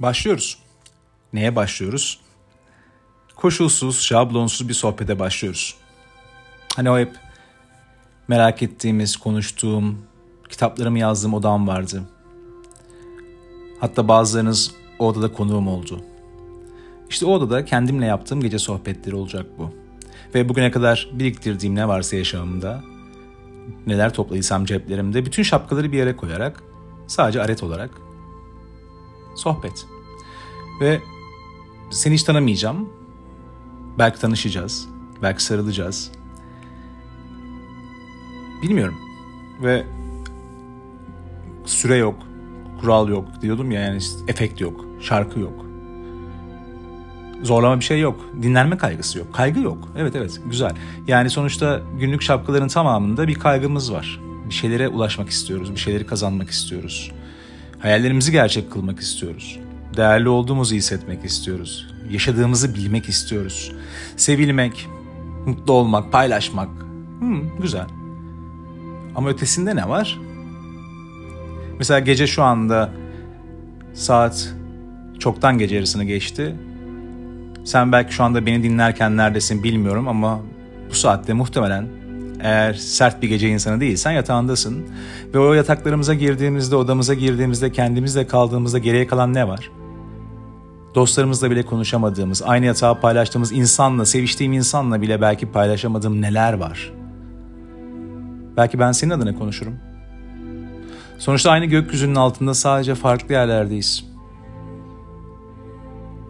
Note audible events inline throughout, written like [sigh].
Başlıyoruz. Neye başlıyoruz? Koşulsuz, şablonsuz bir sohbete başlıyoruz. Hani o hep merak ettiğimiz, konuştuğum, kitaplarımı yazdığım odam vardı. Hatta bazılarınız o odada konuğum oldu. İşte o odada kendimle yaptığım gece sohbetleri olacak bu. Ve bugüne kadar biriktirdiğim ne varsa yaşamımda, neler topladıysam ceplerimde bütün şapkaları bir yere koyarak sadece aret olarak sohbet. Ve seni hiç tanımayacağım. Belki tanışacağız. Belki sarılacağız. Bilmiyorum. Ve süre yok. Kural yok diyordum ya yani efekt yok. Şarkı yok. Zorlama bir şey yok. Dinlenme kaygısı yok. Kaygı yok. Evet evet güzel. Yani sonuçta günlük şapkaların tamamında bir kaygımız var. Bir şeylere ulaşmak istiyoruz. Bir şeyleri kazanmak istiyoruz. Hayallerimizi gerçek kılmak istiyoruz. Değerli olduğumuzu hissetmek istiyoruz. Yaşadığımızı bilmek istiyoruz. Sevilmek, mutlu olmak, paylaşmak. Hmm, güzel. Ama ötesinde ne var? Mesela gece şu anda saat çoktan gece yarısını geçti. Sen belki şu anda beni dinlerken neredesin bilmiyorum ama bu saatte muhtemelen eğer sert bir gece insanı değilsen yatağındasın. Ve o yataklarımıza girdiğimizde, odamıza girdiğimizde, kendimizle kaldığımızda geriye kalan ne var? Dostlarımızla bile konuşamadığımız, aynı yatağı paylaştığımız insanla, seviştiğim insanla bile belki paylaşamadığım neler var? Belki ben senin adına konuşurum. Sonuçta aynı gökyüzünün altında sadece farklı yerlerdeyiz.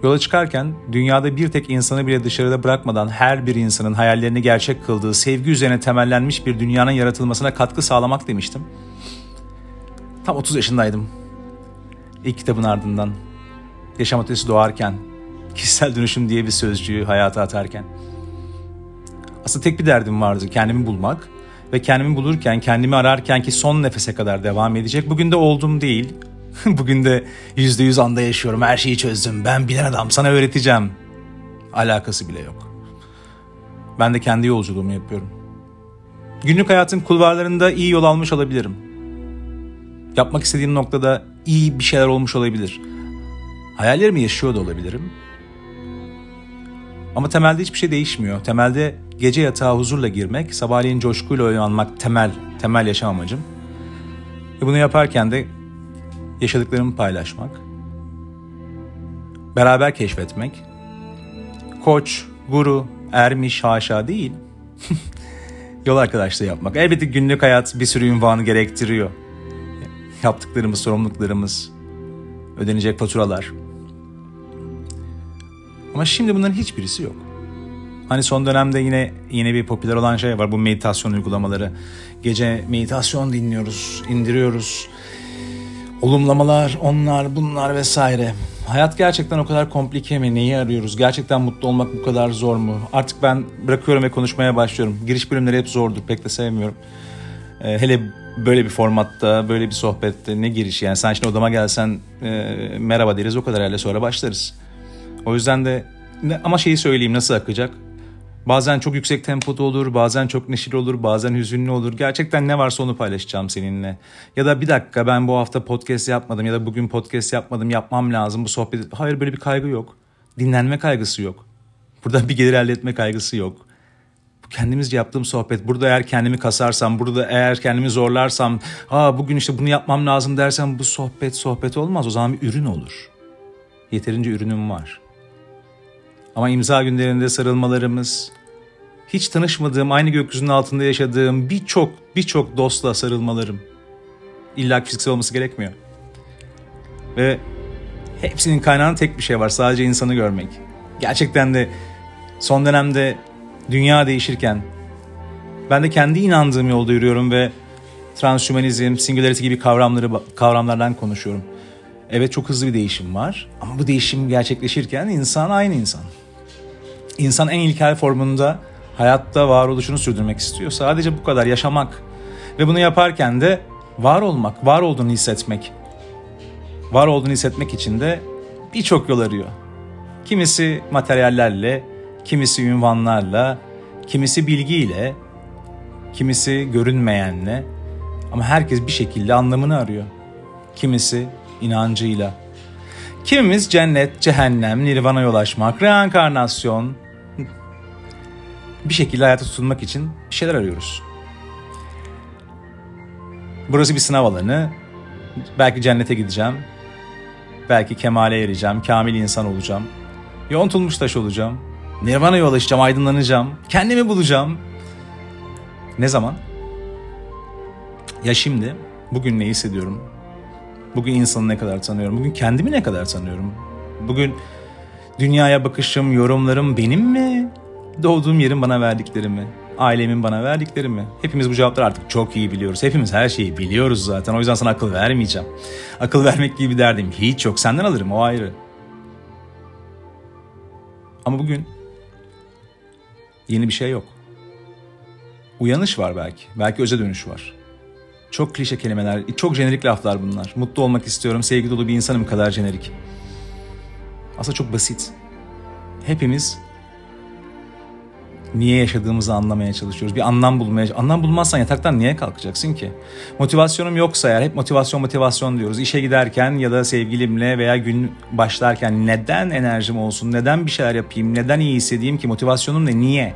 Yola çıkarken dünyada bir tek insanı bile dışarıda bırakmadan her bir insanın hayallerini gerçek kıldığı sevgi üzerine temellenmiş bir dünyanın yaratılmasına katkı sağlamak demiştim. Tam 30 yaşındaydım. İlk kitabın ardından. Yaşam ötesi doğarken. Kişisel dönüşüm diye bir sözcüğü hayata atarken. Aslında tek bir derdim vardı. Kendimi bulmak. Ve kendimi bulurken, kendimi ararken ki son nefese kadar devam edecek. Bugün de oldum değil. [laughs] Bugün de yüzde yüz anda yaşıyorum. Her şeyi çözdüm. Ben bilen adam. Sana öğreteceğim. Alakası bile yok. Ben de kendi yolculuğumu yapıyorum. Günlük hayatın kulvarlarında iyi yol almış olabilirim. Yapmak istediğim noktada iyi bir şeyler olmuş olabilir. Hayallerimi yaşıyor da olabilirim. Ama temelde hiçbir şey değişmiyor. Temelde gece yatağa huzurla girmek, sabahleyin coşkuyla uyanmak temel, temel yaşam amacım. Ve bunu yaparken de yaşadıklarımı paylaşmak, beraber keşfetmek, koç, guru, ermiş, haşa değil, [laughs] yol arkadaşlığı yapmak. Elbette günlük hayat bir sürü ünvanı gerektiriyor. Yaptıklarımız, sorumluluklarımız, ödenecek faturalar. Ama şimdi bunların hiçbirisi yok. Hani son dönemde yine yine bir popüler olan şey var bu meditasyon uygulamaları. Gece meditasyon dinliyoruz, indiriyoruz olumlamalar, onlar, bunlar vesaire. Hayat gerçekten o kadar komplike mi? Neyi arıyoruz? Gerçekten mutlu olmak bu kadar zor mu? Artık ben bırakıyorum ve konuşmaya başlıyorum. Giriş bölümleri hep zordur. Pek de sevmiyorum. Ee, hele böyle bir formatta, böyle bir sohbette ne giriş? Yani sen şimdi odama gelsen e, merhaba deriz o kadar herhalde sonra başlarız. O yüzden de ama şeyi söyleyeyim nasıl akacak? Bazen çok yüksek tempoda olur, bazen çok neşeli olur, bazen hüzünlü olur. Gerçekten ne varsa onu paylaşacağım seninle. Ya da bir dakika ben bu hafta podcast yapmadım ya da bugün podcast yapmadım, yapmam lazım bu sohbet. Hayır böyle bir kaygı yok. Dinlenme kaygısı yok. Burada bir gelir elde etme kaygısı yok. Bu kendimizce yaptığım sohbet. Burada eğer kendimi kasarsam, burada eğer kendimi zorlarsam, aa bugün işte bunu yapmam lazım dersem bu sohbet sohbet olmaz. O zaman bir ürün olur. Yeterince ürünüm var. Ama imza günlerinde sarılmalarımız, hiç tanışmadığım, aynı gökyüzünün altında yaşadığım birçok birçok dostla sarılmalarım. İlla fiziksel olması gerekmiyor. Ve hepsinin kaynağında tek bir şey var. Sadece insanı görmek. Gerçekten de son dönemde dünya değişirken ben de kendi inandığım yolda yürüyorum ve transhümanizm, singularity gibi kavramları kavramlardan konuşuyorum. Evet çok hızlı bir değişim var ama bu değişim gerçekleşirken insan aynı insan. İnsan en ilkel formunda hayatta varoluşunu sürdürmek istiyor. Sadece bu kadar yaşamak ve bunu yaparken de var olmak, var olduğunu hissetmek. Var olduğunu hissetmek için de birçok yol arıyor. Kimisi materyallerle, kimisi ünvanlarla, kimisi bilgiyle, kimisi görünmeyenle ama herkes bir şekilde anlamını arıyor. Kimisi inancıyla. Kimimiz cennet, cehennem, nirvana ulaşmak, reenkarnasyon bir şekilde hayata tutunmak için bir şeyler arıyoruz. Burası bir sınav alanı. Belki cennete gideceğim. Belki kemale ereceğim, kamil insan olacağım. Yontulmuş taş olacağım. Nirvana'ya ulaşacağım, aydınlanacağım. Kendimi bulacağım. Ne zaman? Ya şimdi, bugün ne hissediyorum? Bugün insanı ne kadar tanıyorum? Bugün kendimi ne kadar tanıyorum? Bugün dünyaya bakışım, yorumlarım benim mi? Doğduğum yerin bana verdikleri mi? Ailemin bana verdikleri mi? Hepimiz bu cevapları artık çok iyi biliyoruz. Hepimiz her şeyi biliyoruz zaten. O yüzden sana akıl vermeyeceğim. Akıl vermek gibi bir derdim hiç yok. Senden alırım o ayrı. Ama bugün yeni bir şey yok. Uyanış var belki. Belki öze dönüş var. Çok klişe kelimeler, çok jenerik laflar bunlar. Mutlu olmak istiyorum, sevgi dolu bir insanım kadar jenerik. Aslında çok basit. Hepimiz niye yaşadığımızı anlamaya çalışıyoruz. Bir anlam bulmaya Anlam bulmazsan yataktan niye kalkacaksın ki? Motivasyonum yoksa eğer hep motivasyon motivasyon diyoruz. İşe giderken ya da sevgilimle veya gün başlarken neden enerjim olsun? Neden bir şeyler yapayım? Neden iyi hissedeyim ki? Motivasyonum ne? Niye?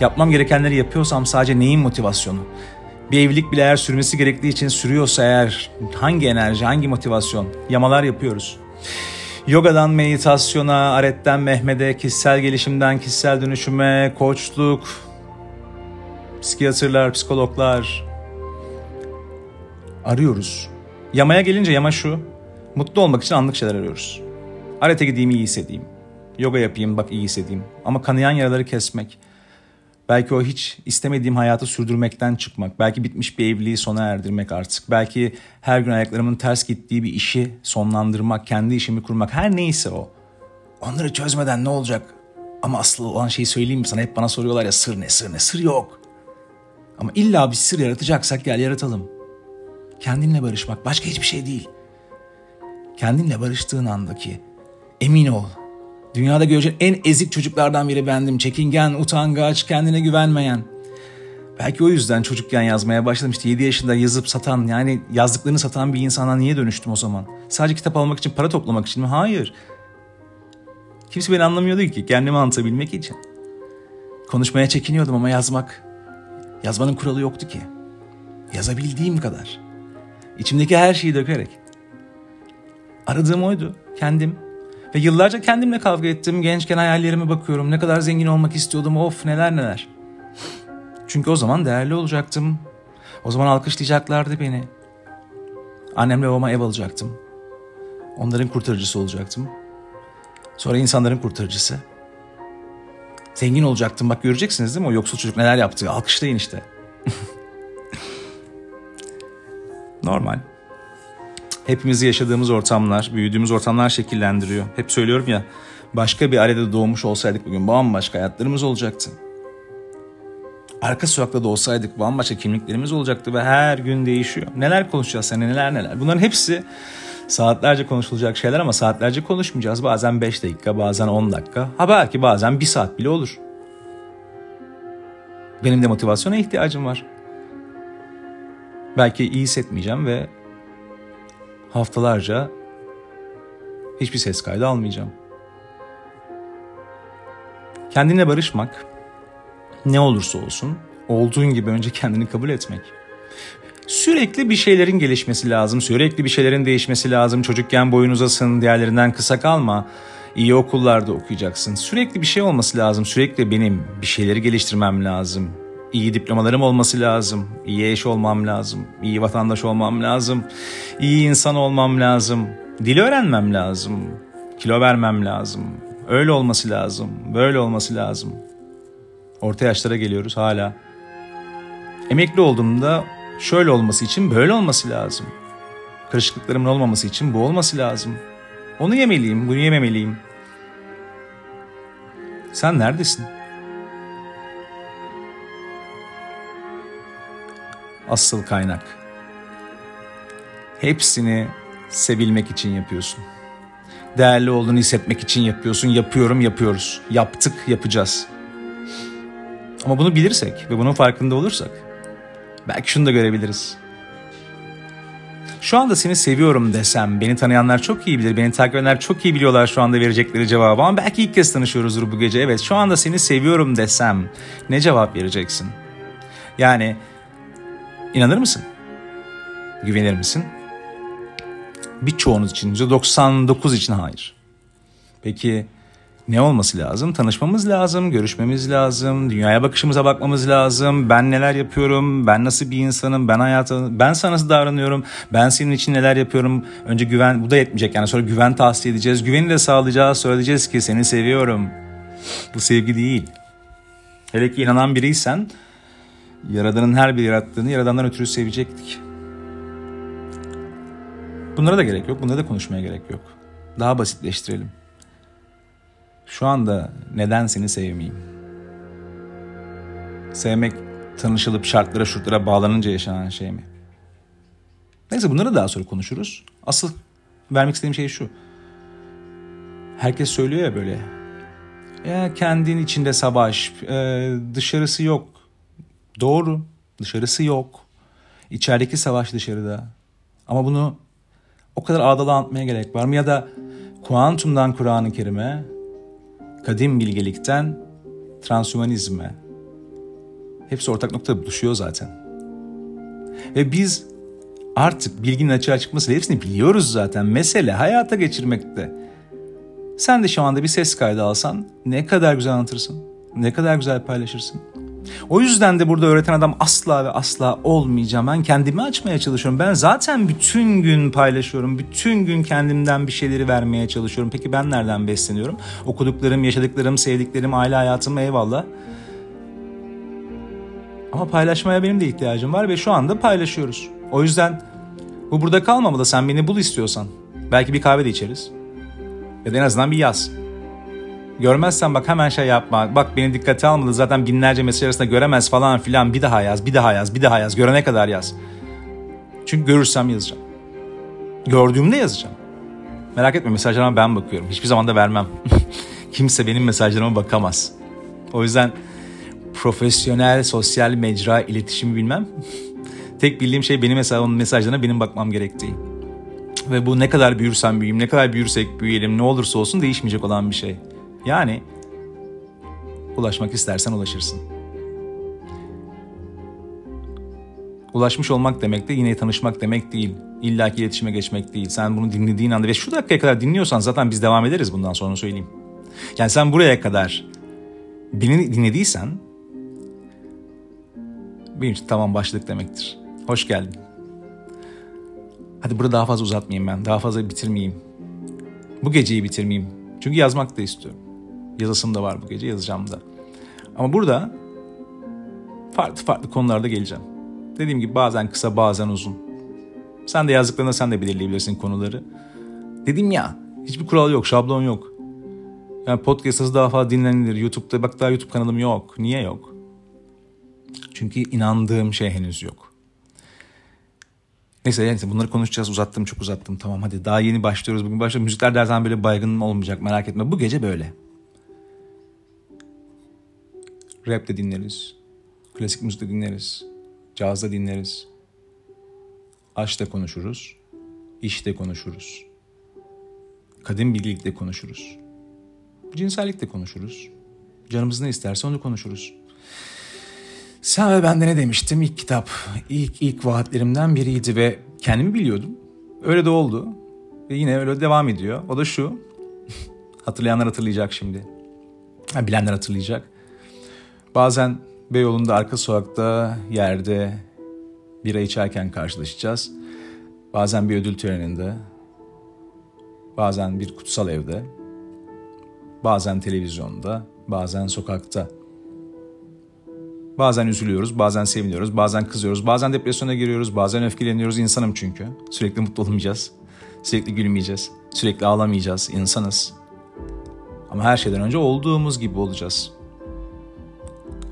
Yapmam gerekenleri yapıyorsam sadece neyin motivasyonu? Bir evlilik bile eğer sürmesi gerektiği için sürüyorsa eğer hangi enerji, hangi motivasyon? Yamalar yapıyoruz. Yogadan meditasyona, aretten Mehmet'e, kişisel gelişimden kişisel dönüşüme, koçluk, psikiyatrlar, psikologlar arıyoruz. Yamaya gelince yama şu, mutlu olmak için anlık şeyler arıyoruz. Arete gideyim iyi hissedeyim. Yoga yapayım bak iyi hissedeyim. Ama kanayan yaraları kesmek, Belki o hiç istemediğim hayatı sürdürmekten çıkmak. Belki bitmiş bir evliliği sona erdirmek artık. Belki her gün ayaklarımın ters gittiği bir işi sonlandırmak, kendi işimi kurmak. Her neyse o. Onları çözmeden ne olacak? Ama asıl olan şeyi söyleyeyim mi sana? Hep bana soruyorlar ya sır ne sır ne? Sır yok. Ama illa bir sır yaratacaksak gel yaratalım. Kendinle barışmak başka hiçbir şey değil. Kendinle barıştığın andaki emin ol Dünyada göreceğin en ezik çocuklardan biri bendim. Çekingen, utangaç, kendine güvenmeyen. Belki o yüzden çocukken yazmaya başlamıştı. 7 yaşında yazıp satan yani yazdıklarını satan bir insana niye dönüştüm o zaman? Sadece kitap almak için, para toplamak için mi? Hayır. Kimse beni anlamıyordu ki kendimi anlatabilmek için. Konuşmaya çekiniyordum ama yazmak, yazmanın kuralı yoktu ki. Yazabildiğim kadar. İçimdeki her şeyi dökerek. Aradığım oydu. Kendim, ve yıllarca kendimle kavga ettim. Gençken hayallerime bakıyorum. Ne kadar zengin olmak istiyordum. Of neler neler. Çünkü o zaman değerli olacaktım. O zaman alkışlayacaklardı beni. Annemle babama ev alacaktım. Onların kurtarıcısı olacaktım. Sonra insanların kurtarıcısı. Zengin olacaktım. Bak göreceksiniz değil mi o yoksul çocuk neler yaptı. Alkışlayın işte. [laughs] Normal hepimizi yaşadığımız ortamlar, büyüdüğümüz ortamlar şekillendiriyor. Hep söylüyorum ya başka bir ailede doğmuş olsaydık bugün bambaşka hayatlarımız olacaktı. Arka sokakta da olsaydık bambaşka kimliklerimiz olacaktı ve her gün değişiyor. Neler konuşacağız seninle neler neler. Bunların hepsi saatlerce konuşulacak şeyler ama saatlerce konuşmayacağız. Bazen 5 dakika bazen 10 dakika ha belki bazen 1 saat bile olur. Benim de motivasyona ihtiyacım var. Belki iyi hissetmeyeceğim ve haftalarca hiçbir ses kaydı almayacağım. Kendine barışmak ne olursa olsun olduğun gibi önce kendini kabul etmek. Sürekli bir şeylerin gelişmesi lazım, sürekli bir şeylerin değişmesi lazım. Çocukken boyun uzasın, diğerlerinden kısa kalma. İyi okullarda okuyacaksın. Sürekli bir şey olması lazım. Sürekli benim bir şeyleri geliştirmem lazım iyi diplomalarım olması lazım. İyi eş olmam lazım. iyi vatandaş olmam lazım. iyi insan olmam lazım. Dil öğrenmem lazım. Kilo vermem lazım. Öyle olması lazım. Böyle olması lazım. Orta yaşlara geliyoruz hala. Emekli olduğumda şöyle olması için böyle olması lazım. Kırışıklıklarımın olmaması için bu olması lazım. Onu yemeliyim, bunu yememeliyim. Sen neredesin? Asıl kaynak. Hepsini sevilmek için yapıyorsun. Değerli olduğunu hissetmek için yapıyorsun. Yapıyorum, yapıyoruz. Yaptık, yapacağız. Ama bunu bilirsek ve bunun farkında olursak belki şunu da görebiliriz. Şu anda seni seviyorum desem beni tanıyanlar çok iyi bilir. Beni takip edenler çok iyi biliyorlar şu anda verecekleri cevabı. Ama belki ilk kez tanışıyoruzdur bu gece. Evet şu anda seni seviyorum desem ne cevap vereceksin? Yani inanır mısın? Güvenir misin? Birçoğunuz için %99 için hayır. Peki ne olması lazım? Tanışmamız lazım, görüşmemiz lazım, dünyaya bakışımıza bakmamız lazım. Ben neler yapıyorum, ben nasıl bir insanım, ben hayata, ben sana nasıl davranıyorum, ben senin için neler yapıyorum. Önce güven, bu da yetmeyecek yani sonra güven tavsiye edeceğiz. Güveni de sağlayacağız, söyleyeceğiz ki seni seviyorum. Bu sevgi değil. Hele ki inanan biriysen, Yaradan'ın her bir yarattığını Yaradan'dan ötürü sevecektik. Bunlara da gerek yok, bunlara da konuşmaya gerek yok. Daha basitleştirelim. Şu anda neden seni sevmeyeyim? Sevmek tanışılıp şartlara şurtlara bağlanınca yaşanan şey mi? Neyse bunları daha sonra konuşuruz. Asıl vermek istediğim şey şu. Herkes söylüyor ya böyle. Ya kendin içinde savaş, e, dışarısı yok. Doğru, dışarısı yok. İçerideki savaş dışarıda. Ama bunu o kadar ağdalı anlatmaya gerek var mı? Ya da kuantumdan Kur'an-ı Kerim'e kadim bilgelikten transhumanizme hepsi ortak noktada buluşuyor zaten. Ve biz artık bilginin açığa çıkması hepsini biliyoruz zaten. Mesele hayata geçirmekte. Sen de şu anda bir ses kaydı alsan ne kadar güzel anlatırsın. Ne kadar güzel paylaşırsın. O yüzden de burada öğreten adam asla ve asla olmayacağım. Ben kendimi açmaya çalışıyorum. Ben zaten bütün gün paylaşıyorum. Bütün gün kendimden bir şeyleri vermeye çalışıyorum. Peki ben nereden besleniyorum? Okuduklarım, yaşadıklarım, sevdiklerim, aile hayatım eyvallah. Ama paylaşmaya benim de ihtiyacım var ve şu anda paylaşıyoruz. O yüzden bu burada kalmamalı. Sen beni bul istiyorsan. Belki bir kahve de içeriz. Ya da en azından bir yaz. Görmezsen bak hemen şey yapma. Bak beni dikkate almadı zaten binlerce mesaj arasında göremez falan filan. Bir daha yaz, bir daha yaz, bir daha yaz. Görene kadar yaz. Çünkü görürsem yazacağım. Gördüğümde yazacağım. Merak etme mesajlarıma ben bakıyorum. Hiçbir zaman da vermem. [laughs] Kimse benim mesajlarıma bakamaz. O yüzden profesyonel sosyal mecra iletişimi bilmem. [laughs] Tek bildiğim şey benim onun mesajlarına benim bakmam gerektiği. Ve bu ne kadar büyürsem büyüyeyim, ne kadar büyürsek büyüyelim, ne olursa olsun değişmeyecek olan bir şey. Yani ulaşmak istersen ulaşırsın. Ulaşmış olmak demek de yine tanışmak demek değil. İlla ki iletişime geçmek değil. Sen bunu dinlediğin anda ve şu dakikaya kadar dinliyorsan zaten biz devam ederiz bundan sonra söyleyeyim. Yani sen buraya kadar beni dinlediysen bir tamam başladık demektir. Hoş geldin. Hadi burada daha fazla uzatmayayım ben. Daha fazla bitirmeyeyim. Bu geceyi bitirmeyeyim. Çünkü yazmak da istiyorum. Yazasım da var bu gece yazacağım da. Ama burada farklı farklı konularda geleceğim. Dediğim gibi bazen kısa bazen uzun. Sen de yazdıklarında sen de belirleyebilirsin konuları. Dedim ya hiçbir kural yok şablon yok. Yani podcast daha fazla dinlenilir. YouTube'da bak daha YouTube kanalım yok. Niye yok? Çünkü inandığım şey henüz yok. Neyse yani bunları konuşacağız. Uzattım çok uzattım. Tamam hadi daha yeni başlıyoruz. Bugün başlıyoruz. Müzikler dersen böyle baygın olmayacak merak etme. Bu gece böyle. Rap de dinleriz. Klasik müzik de dinleriz. Caz da dinleriz. Aşk da konuşuruz. İş de konuşuruz. Kadın bilgilik de konuşuruz. Cinsellik de konuşuruz. Canımız ne isterse onu konuşuruz. Sen ve ben de ne demiştim? İlk kitap, ilk ilk vaatlerimden biriydi ve kendimi biliyordum. Öyle de oldu. Ve yine öyle devam ediyor. O da şu. [laughs] Hatırlayanlar hatırlayacak şimdi. Bilenler hatırlayacak. Bazen Beyoğlu'nda arka sokakta yerde bira içerken karşılaşacağız. Bazen bir ödül töreninde, bazen bir kutsal evde, bazen televizyonda, bazen sokakta. Bazen üzülüyoruz, bazen seviniyoruz, bazen kızıyoruz, bazen depresyona giriyoruz, bazen öfkeleniyoruz. İnsanım çünkü. Sürekli mutlu olmayacağız, sürekli gülmeyeceğiz, sürekli ağlamayacağız. İnsanız. Ama her şeyden önce olduğumuz gibi olacağız.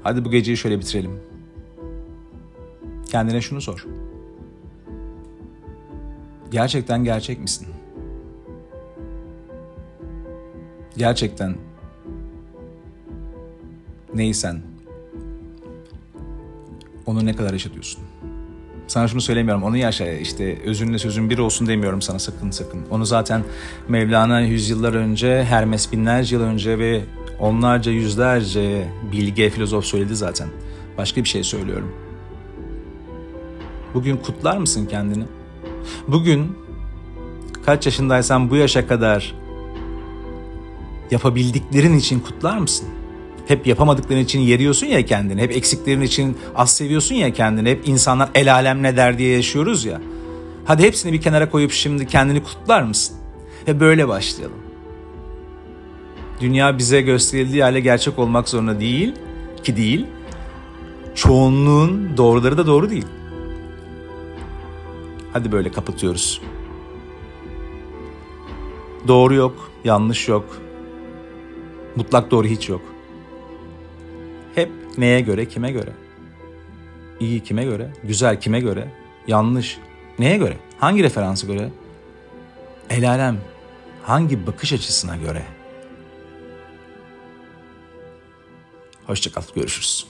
Hadi bu geceyi şöyle bitirelim. Kendine şunu sor. Gerçekten gerçek misin? Gerçekten neysen onu ne kadar yaşatıyorsun? Sana şunu söylemiyorum. Onu yaşa işte özünle sözün bir olsun demiyorum sana sakın sakın. Onu zaten Mevlana yüzyıllar önce, Hermes binlerce yıl önce ve onlarca yüzlerce bilge filozof söyledi zaten. Başka bir şey söylüyorum. Bugün kutlar mısın kendini? Bugün kaç yaşındaysan bu yaşa kadar yapabildiklerin için kutlar mısın? Hep yapamadıkların için yeriyorsun ya kendini. Hep eksiklerin için az seviyorsun ya kendini. Hep insanlar el alem ne der diye yaşıyoruz ya. Hadi hepsini bir kenara koyup şimdi kendini kutlar mısın? Ve böyle başlayalım. Dünya bize gösterildiği hale gerçek olmak zorunda değil ki değil. Çoğunluğun doğruları da doğru değil. Hadi böyle kapatıyoruz. Doğru yok, yanlış yok. Mutlak doğru hiç yok. Hep neye göre, kime göre? İyi kime göre? Güzel kime göre? Yanlış neye göre? Hangi referansı göre? El alem hangi bakış açısına göre? Hoşçakal, görüşürüz.